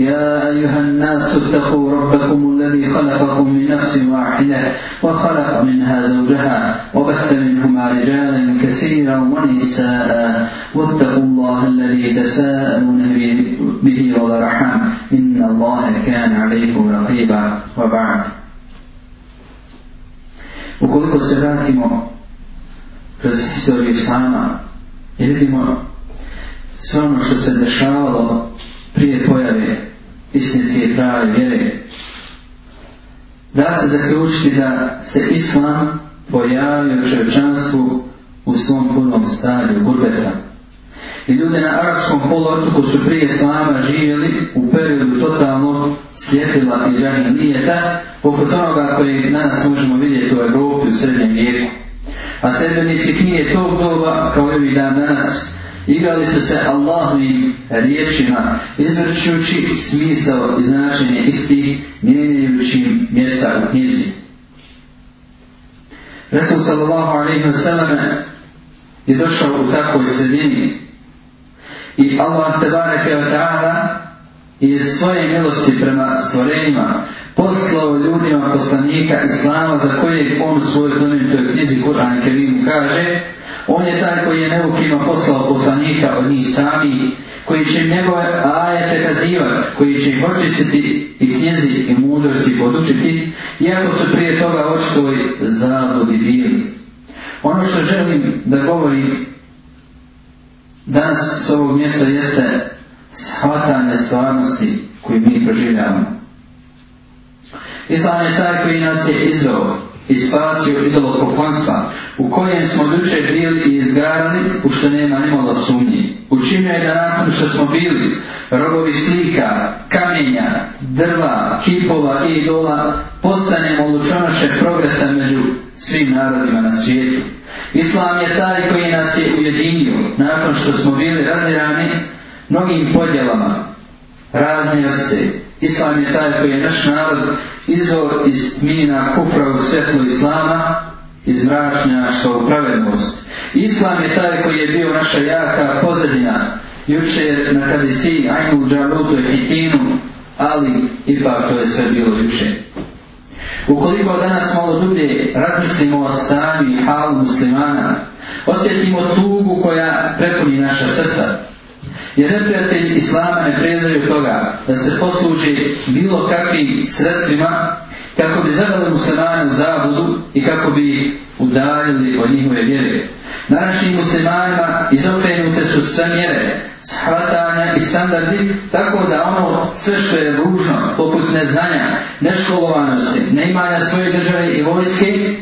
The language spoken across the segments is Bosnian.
يا أيها الناس اتقوا ربكم الذي خلقكم من نفس واحدة وخلق منها زوجها وبث منهما رجالا كثيرا ونساء واتقوا الله الذي تساءلون به والأرحام إن الله كان عليكم رقيبا وبعد وكل se vratimo kroz historiju Islama i vidimo sve ono što se dešavalo prije pojave istinske prave vjere. Da se zaključiti da se islam pojavio čovječanstvu u svom prvom stadiju gurbeta. I ljudi na arabskom polotoku su prije slama živjeli u periodu totalno svjetila i džahilijeta, poput onoga koji danas možemo vidjeti u Evropi u srednjem vijeku. A sredbenici knije tog doba kao i dan danas Igrali su se Allahovim riječima, izvršujući smisao i značenje istih, mijenjujući mjesta u knjizi. Resul sallallahu alaihi wa sallam je došao u takvoj sredini i Allah te bareke wa ta'ala je svoje milosti prema stvorenjima poslao ljudima poslanika Islama za koje on u svojoj donetoj knjizi Kur'an Kerimu kaže On je taj koji je neukima poslao poslanika od njih sami, koji će njegove ajete kazivati, koji će ih očistiti i knjezi i mudrosti podučiti, iako su prije toga očitovi zavodi bili. Ono što želim da govorim danas s ovog mjesta jeste shvatanje stvarnosti koju mi proživljamo. Islam je taj koji nas je izveo i spacio idolo kofanstva, u kojem smo duše bili i izgarali, u što nema nimalo sumnji. Učinio je da nakon što smo bili, rogovi slika, kamenja, drva, kipova i idola, postanemo lučonoše progresa među svim narodima na svijetu. Islam je taj koji nas je ujedinio, nakon što smo bili razirani, mnogim podjelama, razne vrste, Islam je taj koji je naš narod izvor iz mina kufra u svetlu Islama iz mračnja što u pravednost. Islam je taj koji je bio naša jaka pozadina. Juče je na Kadisi, Ajmu, Džarutu i Hitinu, ali ipak to je sve bilo juče. Ukoliko danas malo dublje razmislimo o stanju i halu muslimana, osjetimo tugu koja prepuni naša srca, Jer neprijatelj Islama ne prezaju toga da se posluđe bilo kakvim sredstvima kako bi zadali muslimani u zabudu i kako bi udaljili od njihove vjere. Našim muslimanima izokrenute su sve mjere, shvatanja i standardi tako da ono sve što je ružno, poput neznanja, neškolovanosti, neimanja svoje države i vojske,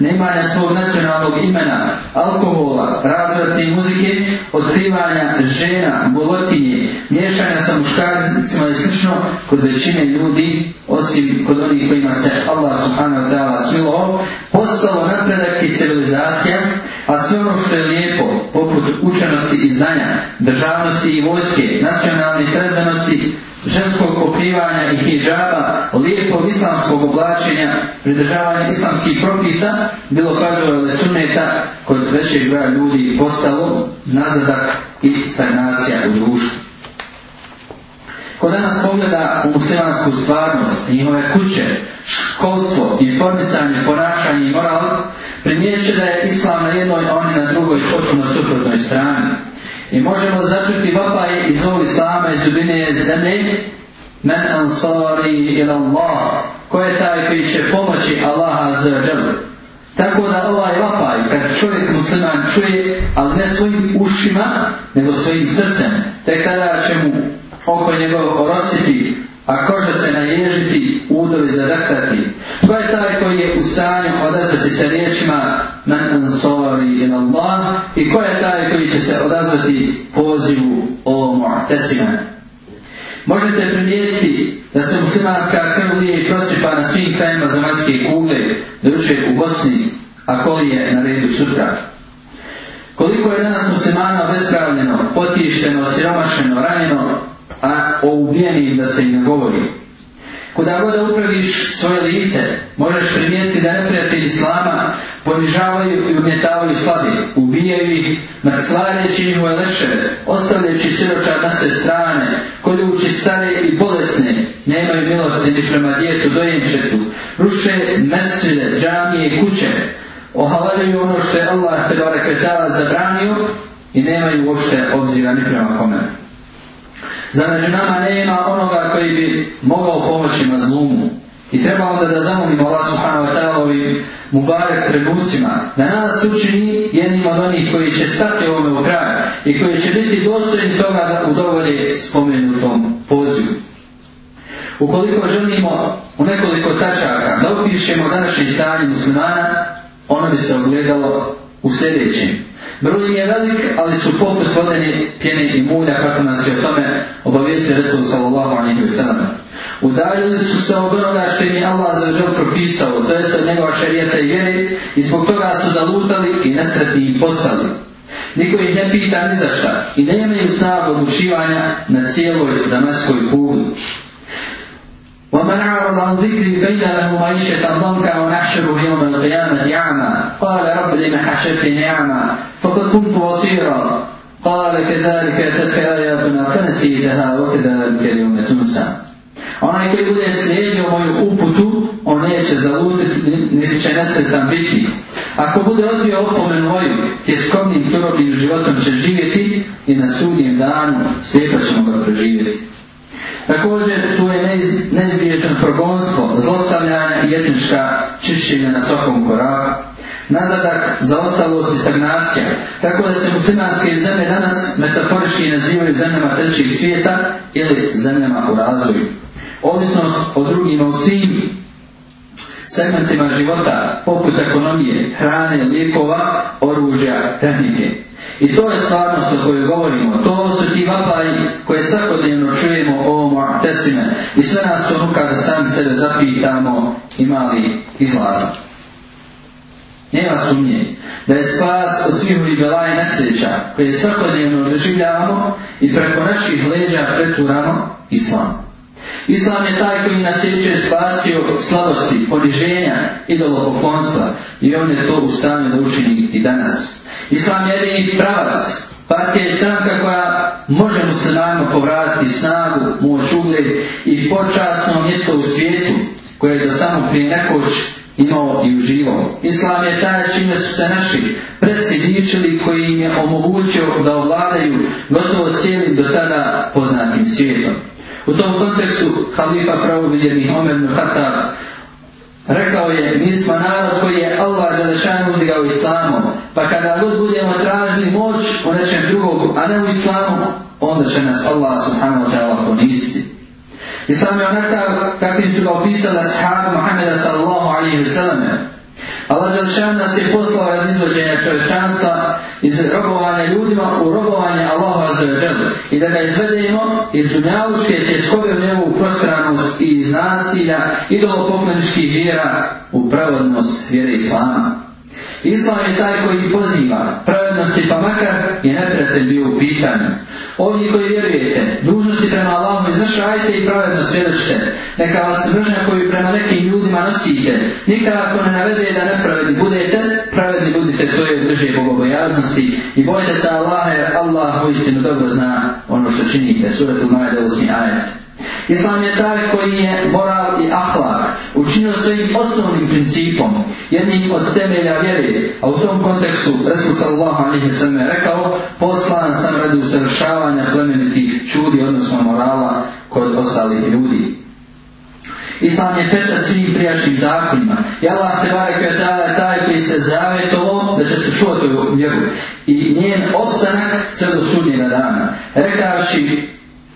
nemanja svog nacionalnog imena, alkohola, razvratne muzike, otkrivanja žena, bolotinje, mješanja sa muškarcima i slično, kod većine ljudi, osim kod onih kojima se Allah subhanahu wa ta'ala smilo, postalo napredak i civilizacija, a sve ono što je lijepo, poput učenosti i znanja, državnosti i vojske, nacionalne trezbenosti, ženskog pokrivanja i hijjaba, lijepog islamskog oblačenja, pridržavanja islamskih propisa, bilo kažu da suneta kod većeg broja ljudi postalo nazadak i stagnacija u društvu. Ko danas pogleda u muslimansku stvarnost, njihove kuće, školstvo, informisanje, ponašanje i moral, primjeće da je islam na jednoj, a oni na drugoj, potpuno suprotnoj strani. I možemo začuti vapaj iz ovog islama iz dubine zemlje men ansari ila Allah ko je taj koji će pomoći Allaha za džavu. Tako da ovaj vapaj kad čovjek musliman čuje ali ne svojim ušima nego svojim srcem tek tada će mu oko njegov orositi a koža se naježi odazvati sa riječima men ansari in Allah i ko je taj koji će se odazvati pozivu o mu'tesima. Možete primijetiti da se muslimanska krv nije prostipa na svim krajima zemaljske kugle dručje u Bosni, a koli je na redu sutra. Koliko je danas muslimano bespravljeno, potišteno, siromašeno, ranjeno, a o ubijenim da se i ne govori. Kuda god upraviš svoje lice, možeš primijetiti da neprijatelji islama ponižavaju i ugnjetavaju slabi, ubijaju ih, mrtvareći njihove leše, ostavljajući siroča na sve strane, koljući stare i bolesne, nemaju milosti ni prema djetu, dojenčetu, ruše mesile, džamije i kuće, ohaladaju ono što je Allah te barakvetala zabranio i nemaju uopšte obzira ni prema komentu. Za među nama nema onoga koji bi mogao pomoći mazlumu. I treba onda da zamolimo Allah subhanahu wa ta'ala ovim mubarek trenucima, da nas učini jednim od onih koji će stati ovome u kraj i koji će biti dostojni toga da udovolje spomenutom pozivu. Ukoliko želimo u nekoliko tačaka da upišemo današnje stanje muslimana, ono bi se ogledalo u sljedećem. Broj je velik, ali su poput vodene pjene i mulja, kako nas je o tome obavijesio Resul sallallahu alaihi wa sallam. Udaljili su se od onoga što je Allah za žel propisao, to jest od njegova šarijeta i vjeri, i zbog toga su zalutali i nesretni im postali. Niko ih ne pita ni za šta, i ne imaju snag odlučivanja na cijeloj zamaskoj kuli. ومن أعرض عن ذكري بين له معيشة ضنكا ونحشر يوم القيامة أعمى قال رب لم حشرتني أعمى فقد كنت بصيرا قال كذلك أتتك آياتنا فنسيتها وكذلك اليوم تنسى Onaj koji bude slijedio moju uputu, on neće zalutiti, niti će nesretan biti. Ako bude odbio opomen moju, tje skromnim turobnim životom će živjeti i na sudnjem danu slijepo ćemo ga preživjeti. Također, tu je neiz, neizvječan progonstvo, zlostavljanje i etnička čišćenja na svakom koraku. Nadadak za ostalost i stagnacija, tako da se muslimanske zemlje danas metaforički nazivaju zemljama trećeg svijeta ili zemljama u razvoju. Ovisno o drugim o svim segmentima života, poput ekonomije, hrane, lijekova, oružja, tehnike. I to je stvarnost o kojoj govorimo, to su ti vapaji koje svakodnevno čujemo o pesime i sve nas to ruka da sami sebe zapitamo ima li izlaz. Nema sumnje da je spas od svih ovih bela i nesreća koje svakodnevno doživljavamo i preko naših leđa preturamo islam. Islam je taj koji nas sjeće spasio od slabosti, poniženja i dolopoklonstva i on je to u stanju da učini i danas. Islam je jedini pravac Partija je stranka koja može muslimanima povratiti snagu, moć ugle i počasno mjesto u svijetu koje je do samo prije nekoć imao i uživao. Islam je taj čime su se naši predsi ličili koji im je omogućio da ovladaju gotovo cijeli do tada poznatim svijetom. U tom kontekstu halifa pravovidjeni Omer Muhatar Rekao je, mi smo narod koji je Allah Đelešanu uzdigao islamom, pa kada god budemo tražili moć u nečem drugog, a ne u islamu, onda će nas Allah subhanahu wa ta'ala ponisti. I sam je onakav kakvim su ga opisali ashabu Muhammeda sallallahu alaihi wa sallam. Allah Đelešanu nas je poslao radi izvođenja čovječanstva iz robovanja ljudima u robovanje Allaha Allahu i da ga izvedemo iz dunjavuške tjeskove u njegovu prostranost i iz nasilja i do pokloničkih vjera u pravodnost vjere Islama. Islam je taj koji poziva pravednosti pa makar i neprijatelj bio u pitanju. Ovi koji vjerujete, dužnosti prema Allahom izvršajte i pravedno svjedočite. Neka vas vršnja koju prema nekim ljudima nosite, nikako ne navede da nepravedni budete, pravedni ljudi se to je drže bogobojaznosti i bojte se Allaha jer Allah u istinu dobro zna ono što činite. Surat u Majda usmi ajet. Islam je taj koji je moral i ahlak učinio svojim osnovnim principom, jednim od temelja vjere, a u tom kontekstu Resul sallallahu alaihi sallam je rekao, poslan sam radi usavršavanja plemenitih čudi, odnosno morala kod ostalih ljudi. Islam je pečat svim prijašnjim zakonima. I Allah te barekuje taj, taj koji se zavetovo da će se čuvati u vjeru. I njen ostanak sve do sudnjega dana. Rekavši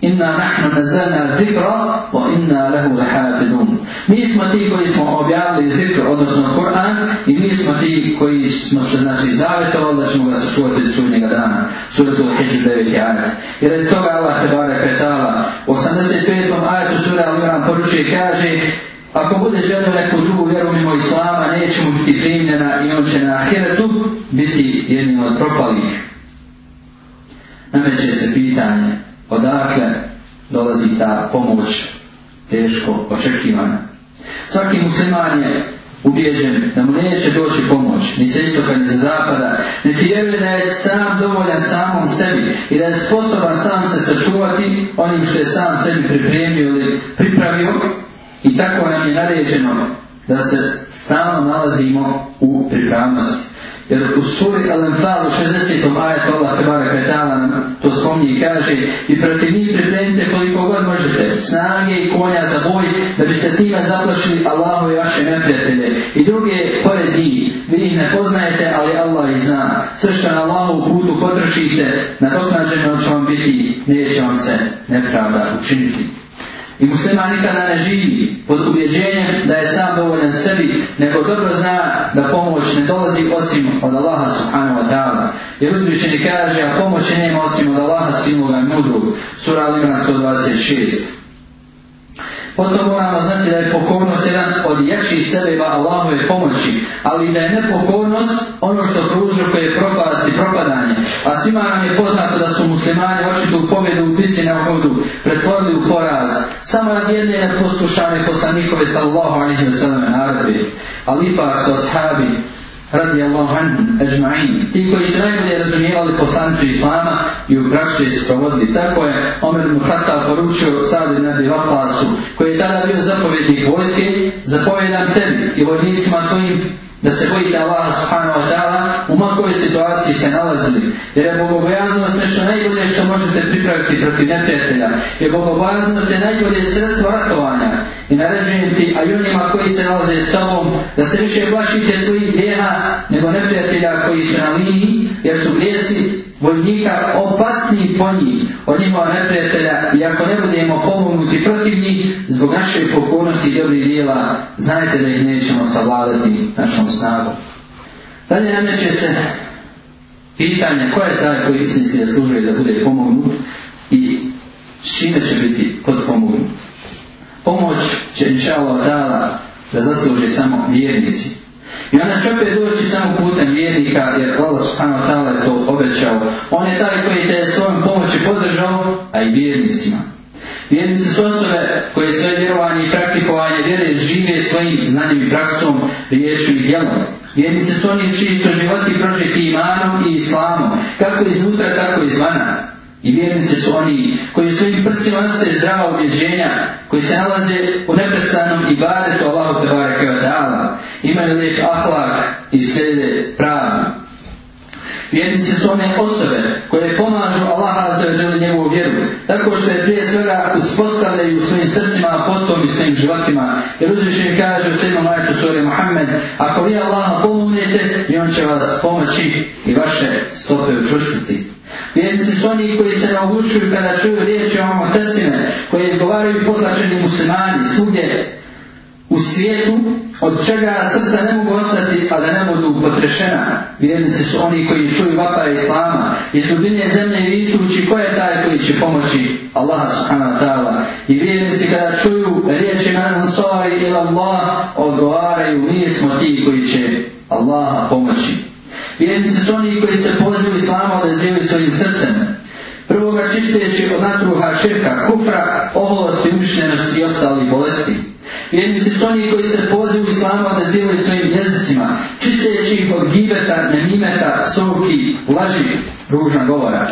inna nahnu nazalna zikra wa inna lahu lahafidun mi smo ti koji smo objavili zikr odnosno Kur'an i mi smo ti koji smo se znači zavetovali da ćemo ga sačuvati do sudnjega dana suratu al-Hijr 9. ajat jer je toga Allah te bare petala 85. ajatu sura al-Iran poručuje kaže Ako budeš vjerno neku drugu vjeru mimo Islama, neće mu biti primljena i on će na ahiretu biti jednim od propalih. Nameće se pitanje, odakle dolazi ta pomoć teško očekivana. Svaki musliman je ubijeđen da mu neće doći pomoć, ni sa istoka, ni sa zapada, ne ti vjeruje da je sam dovoljan samom sebi i da je sposoban sam se sačuvati onim što je sam sebi pripremio ili pripravio i tako nam je naređeno da se stalno nalazimo u pripravnosti. Jer u suri Al-Anfal u 60. ajet Allah Tebara Kretala nam to spomni kaže i protiv njih pripremite koliko god možete snage i konja za boj da biste tima zaplašili Allahu i vaše neprijatelje i druge pored njih vi ih ne poznajete ali Allah ih zna sve što na Allahu putu potrošite na tog nađenja će vam biti neće vam se nepravda učiniti I muslima nikada ne živi pod ubjeđenjem da je sam dovoljan sebi, nego dobro zna da pomoć ne dolazi osim od Allaha subhanahu wa ta'ala. Jer uzvišćeni kaže, a pomoć nema osim od Allaha sinoga i mudrug. Sura Al-Imran 126. Potom moramo znati da je pokoj treba Allahove pomoći, ali da je nepokornost ono što prouzrokuje propast i propadanje. A svima nam je poznato da su muslimani očito u pobjedu u pici na hodu pretvorili u poraz. Samo na jedne je poslušane poslanikove sa Allahom, a nije sveme narodbe. Ali ipak, to sahabi, radi Allahu an ajma'in ti koji su najbolje razumijevali poslanicu Islama i u praksu je sprovodili tako je Omer Muhatta poručio Sadi Nabi Vakasu koji je tada bio zapovjednik vojske zapovjedam tebi i vojnicima tvojim da se bojite Allah subhanahu wa ta'ala u makovoj situaciji se nalazili jer je bogobojaznost nešto najbolje što možete pripraviti protiv neprijatelja jer bogobojaznost je najbolje sredstvo ratovanja i naređujem ti, a i onima koji se nalaze s tobom, da se više plašite svojih grijeha nego neprijatelja koji su na liniji, jer su grijesi vojnika opasni po njih, od njima neprijatelja, i ako ne budemo pomognuti protiv njih, zbog naše pokornosti i dobrih dijela, znajte da ih nećemo savladati našom snagom. Dalje nameće se pitanje ko je taj koji istinski zaslužuje da bude pomognut i s čime će biti podpomognut pomoć će inšalav dala da zasluže samo vjernici. I ona će opet doći samo putem vjernika, jer Allah subhanahu wa ta'ala je to obećao. On je taj koji te svojom pomoći podržao, a i vjernicima. Vjernice su osobe koje sve vjerovanje i praktikovanje vjere žive svojim znanjem i praksom, riješu i djelom. Vjernice su oni čiji su životi prožiti imanom i islamom, kako iznutra, tako izvana. I vjernici su oni koji u svojim prstima nose zdrava objeđenja, koji se nalaze u neprestanom i badetu Allahu Tebara Kiva Ta'ala, imaju lijep ahlak i slijede pravno. Vjernici su one osobe koje pomažu Allaha za žele njegovu vjeru, tako što je prije svega uspostavljaju u svojim srcima, potom i svojim životima. Jer uzvišnji kaže u sedmom majetu suri Muhammed, ako vi Allaha pomunete, i on će vas pomoći i vaše stope su oni koji se naučuju kada čuju riječi o homotesime, koje izgovaraju potlačeni muslimani, svugdje u svijetu, od čega srca ne mogu ostati, a da ne budu potrešena. Vjernici su oni koji čuju vapa Islama, iz dubine zemlje i visući ko je taj koji će pomoći Allah subhanahu ta'ala. I vjernici kada čuju riječi man sari ila Allah, odgovaraju, mi smo ti koji će Allaha pomoći. Vjernici su oni koji se po nečiteći od natruha širka, kufra, ovolosti, učinjenosti i ostali bolesti. Vjernici su oni koji se pozivu islama nazivaju svojim jezicima, čiteći ih od gibeta, nemimeta, suvuki, laži, ružna govora.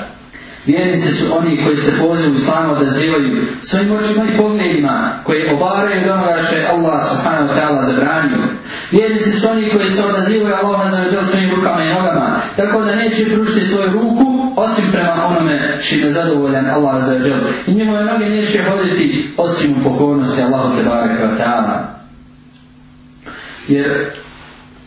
Vjernici su oni koji se pozivu islama nazivaju svojim očima i pogledima, koje obavaraju do onoga što je Allah subhanahu wa ta'ala zabranio. Vjernici su oni koji se odazivaju Allah na zavrđel svojim rukama i nogama, tako da neće prušiti svoju ruku onome što je zadovoljan Allah za džel. I njegove noge neće hoditi osim u pokornosti Allahu te baraka wa ta'ala. Jer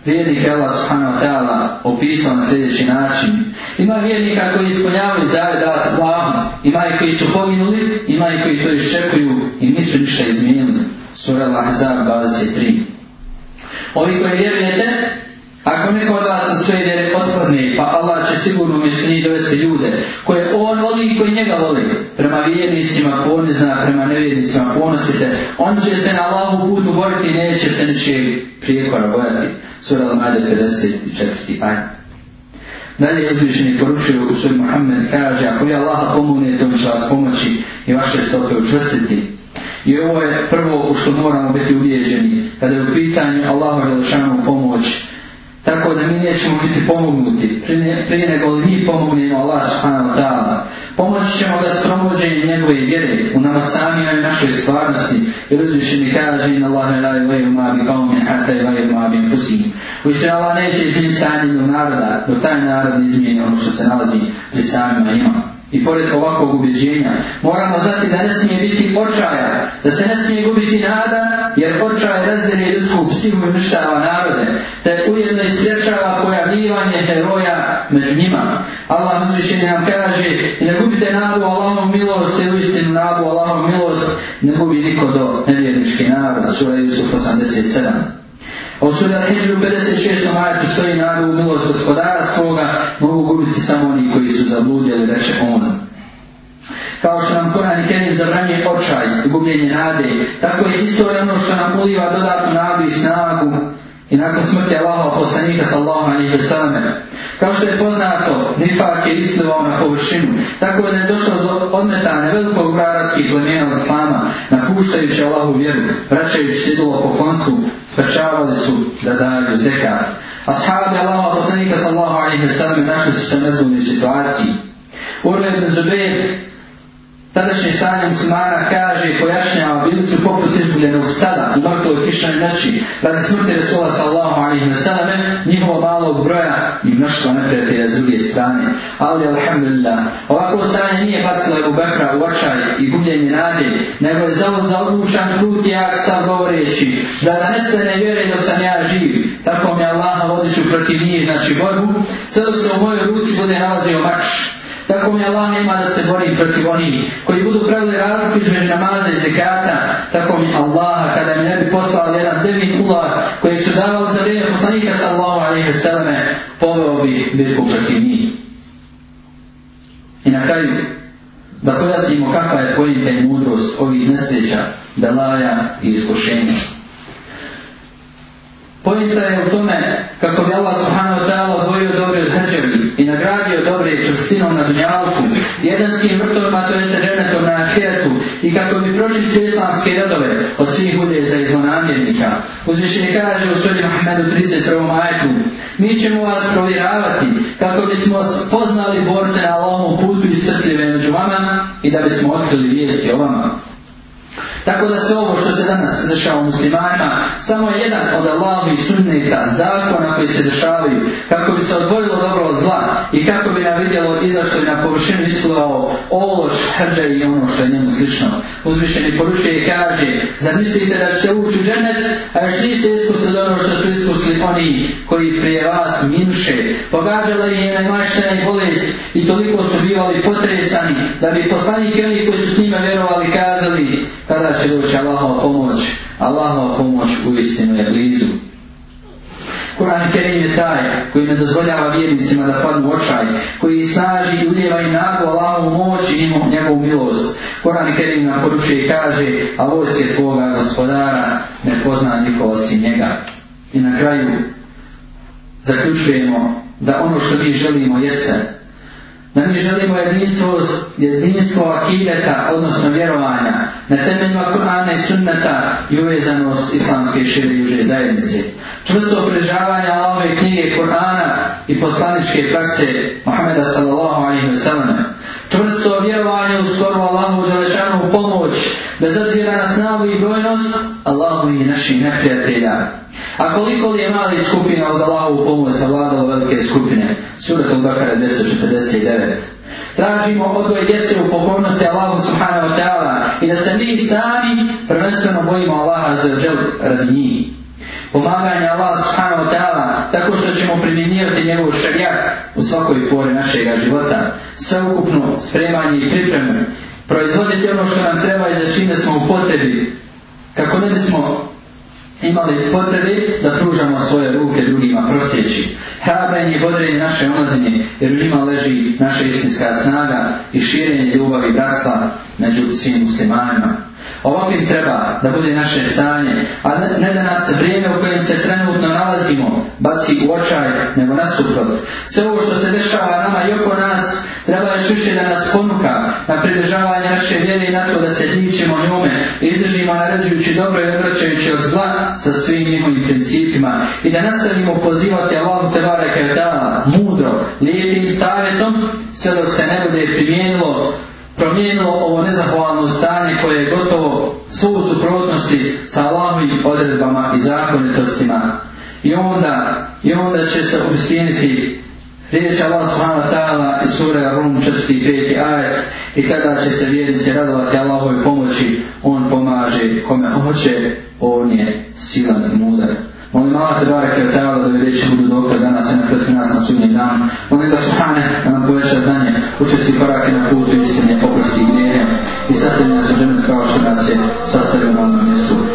vjernik Allah subhanahu wa ta'ala opisao na sljedeći način. Ima vjernika koji ispunjavaju zavedat Allahom, ima i koji su poginuli, ima i koji to iščekuju i nisu ništa izmijenili. Sura Al-Ahzab 23. Ovi koji vjerujete, Ako neko od vas od sve ide pa Allah će sigurno mišljeni dovesti ljude koje on voli i koji njega voli, prema vjernicima ponizna, prema nevjernicima ponosite, on će se na Allahu putu boriti i neće se neće prijekora bojati. Sura Al-Majde 54. Ajde. Dalje je uzvišeni poručio u svoj Muhammed kaže, ako je Allaha pomogne, to će vas pomoći i vaše stope učvrstiti. I ovo je prvo u što moramo biti uvježeni, kada je u pitanju Allaha želšanu pomoć, Tako da mi nećemo biti pomognuti, prije, prije nego li pomognemo Allah subhanahu wa ta'ala. Pomoći ćemo da stromođe i njegove vjere u nama sami i našoj stvarnosti. I razviše mi kaže in Allahe la i vaju ma bi kao min hata i vaju ma bi im pusim. Uvište Allah neće izmijeni stanje do naroda, do taj narod izmijeni ono što se nalazi pri samima ima. I pored ovakvog ubeđenja, moramo znati da ne smije biti očaja, da se ne smije gubiti nada, jer njihovi uništava narode, te ujedno ispriječava pojavljivanje heroja među njima. Allah uzvišenje nam kaže, ne gubite nadu Allahom milost, te uistinu nadu Allahom milost, ne gubi niko do nevjerničke narode, sura Jusuf 87. Od suda 1056. majetu stoji nadu u milost gospodara svoga, mogu gubiti samo oni koji su zabludjeli, reče ono kao što nam Kuran i Kerim zabranjuje očaj i gubljenje nade, tako je isto ono što nam uliva dodatnu nadu i snagu i nakon smrti Allaha poslanika sallahu alaihi wa sallam. Kao što je poznato, nifak je istilovao na površinu, tako da je došlo do odmetane velikog ukrarskih plemena Islama, napuštajući Allahu vjeru, vraćajući se dolo poklonstvu, sprečavali su da daju zekat. Ashabi Allaha poslanika sallahu alaihi wa sallam našli su se nezvodnoj situaciji. Urlijed na Tadašnje stanje muslimana kaže i pojašnjava bili su poput izgubljenog stada u mrtvoj kišanj noći radi smrti Resula sallahu alaihi wa sallam njihova malog broja i mnoštva neprijatelja s druge strane. Ali alhamdulillah, ovako stanje nije bacilo Ebu Bekra u očaj i gubljenje nade, nego je zavod za odlučan put i jak stav govoreći da da nestane vjere da sam ja živ, tako mi Allaha vodit ću protiv nije znači borbu, sve da se u mojoj ruci bude nalazio mač kako mi Allah nema da se bori protiv oni koji budu pravili razliku između namaza i zekata, tako mi Allah, kada mi ne bi poslao jedan devni kular koji su davali za vrijeme poslanika sallahu alaihi ve selleme, poveo bi bitku protiv njih. I na kraju, da pojasnimo kakva je pojenta i mudrost ovih nesreća, belaja i iskušenja. Pojenta je u tome kako bi Allah subhanahu wa ta'ala odvojio dobre od hrđevi i nagradio dobre čustinom na dunjalku, jedan s tim vrtom, a to je sa na ahiretu i kako bi prošli sve islamske redove od svih udjeza i zlonamjernika. Uzvišenje kaže u Sodi Mahmedu 31. majku, mi ćemo vas provjeravati kako bismo spoznali borce na lomu putu i srtljive među vama i da bismo otkrili vijesti o vama. Tako da to ovo što se danas dešava muslimanima, samo je jedan od Allahovi sunneta, zakona koji se dešavaju, kako bi se odvojilo dobro od zla i kako bi navidjelo izašlo i na površinu isklao ovo šrđe i ono što je njemu slično. Uzmišljen i poručuje i kaže, zar mislite da ćete ući u ženet, a još niste iskusili ono što su iskusili oni koji prije vas minuše. Pogađala je najmaštena i bolest i toliko su bivali potresani da bi poslanike oni koji Allahova pomoć u istinu je blizu. Kur'an Kerim je taj koji ne dozvoljava vjernicima da padnu očaj, koji snaži i uljeva i nagu Allahovu moć i njegovu, njegovu milost. Kur'an Kerim nam poručuje i kaže, a vojs je tvoga gospodara, ne pozna niko osim njega. I na kraju zaključujemo da ono što mi želimo jeste Da mi znači, želimo jedinstvo, jedinstvo akideta, odnosno vjerovanja, na temeljima Kur'ana i sunnata i uvezanost islamske širi i uže zajednice. Čvrsto prežavanja ove knjige Kur'ana i poslaničke prakse Muhammeda sallallahu alaihi wa sallam. Čvrsto vjerovanje u skoru Allahu želešanu pomoć, bez odzira na snagu i brojnost, Allahu i naših neprijatelja. A koliko li je mali skupina uz Allahovu pomoć savladala velike skupine? Surat al-Bakara 249. Tražimo odgoj djece u pokornosti Allahu subhanahu wa ta'ala i da se mi sami prvenstveno bojimo Allaha za džel radi njih. Pomaganje Allaha subhanahu wa ta'ala tako što ćemo primjenirati njegov šarijat u svakoj pori našeg života. Sveukupno spremanje i pripremu proizvoditi ono što nam treba i za čime smo u potrebi kako ne bismo imali potrebe da pružamo svoje ruke drugima prosjeći. Hrabanje vode i naše omladine, jer u njima leži naša istinska snaga i širenje ljubavi bratstva među svim muslimanima. Ovakvim treba da bude naše stanje, a ne da nas vrijeme u kojem se trenutno nalazimo baci u očaj, nego nasuprot. Sve ovo što se dešava nama i oko nas, treba još više da nas ponuka, na pridržavanje naše vjere i na to da se dičimo njome i držimo naređujući dobro i odvraćajući od zla sa svim njihovim principima i da nastavimo pozivati Allahu te bareke mudro, lijepim savjetom sve dok se ne bude primijenilo promijenilo ovo nezahvalno stanje koje je gotovo svoj suprotnosti sa Allahovim odredbama i zakonitostima. I onda, i onda će se uspijeniti Riječ Allah subhanahu wa ta'ala iz sura Rum 4.5. ajet i kada će se vjernici radovati Allahove pomoći, on pomaže kome hoće, on je silan i mudar. Molim Allah te barek je ta'ala da vjerići budu dokaz za nas i na protiv nas na sudnji dan. Molim da subhane da nam poveća znanje, učesti korake na putu istine, poprosti i gnjenja i sastavljena se žene kao što nas je sastavljena na mjestu.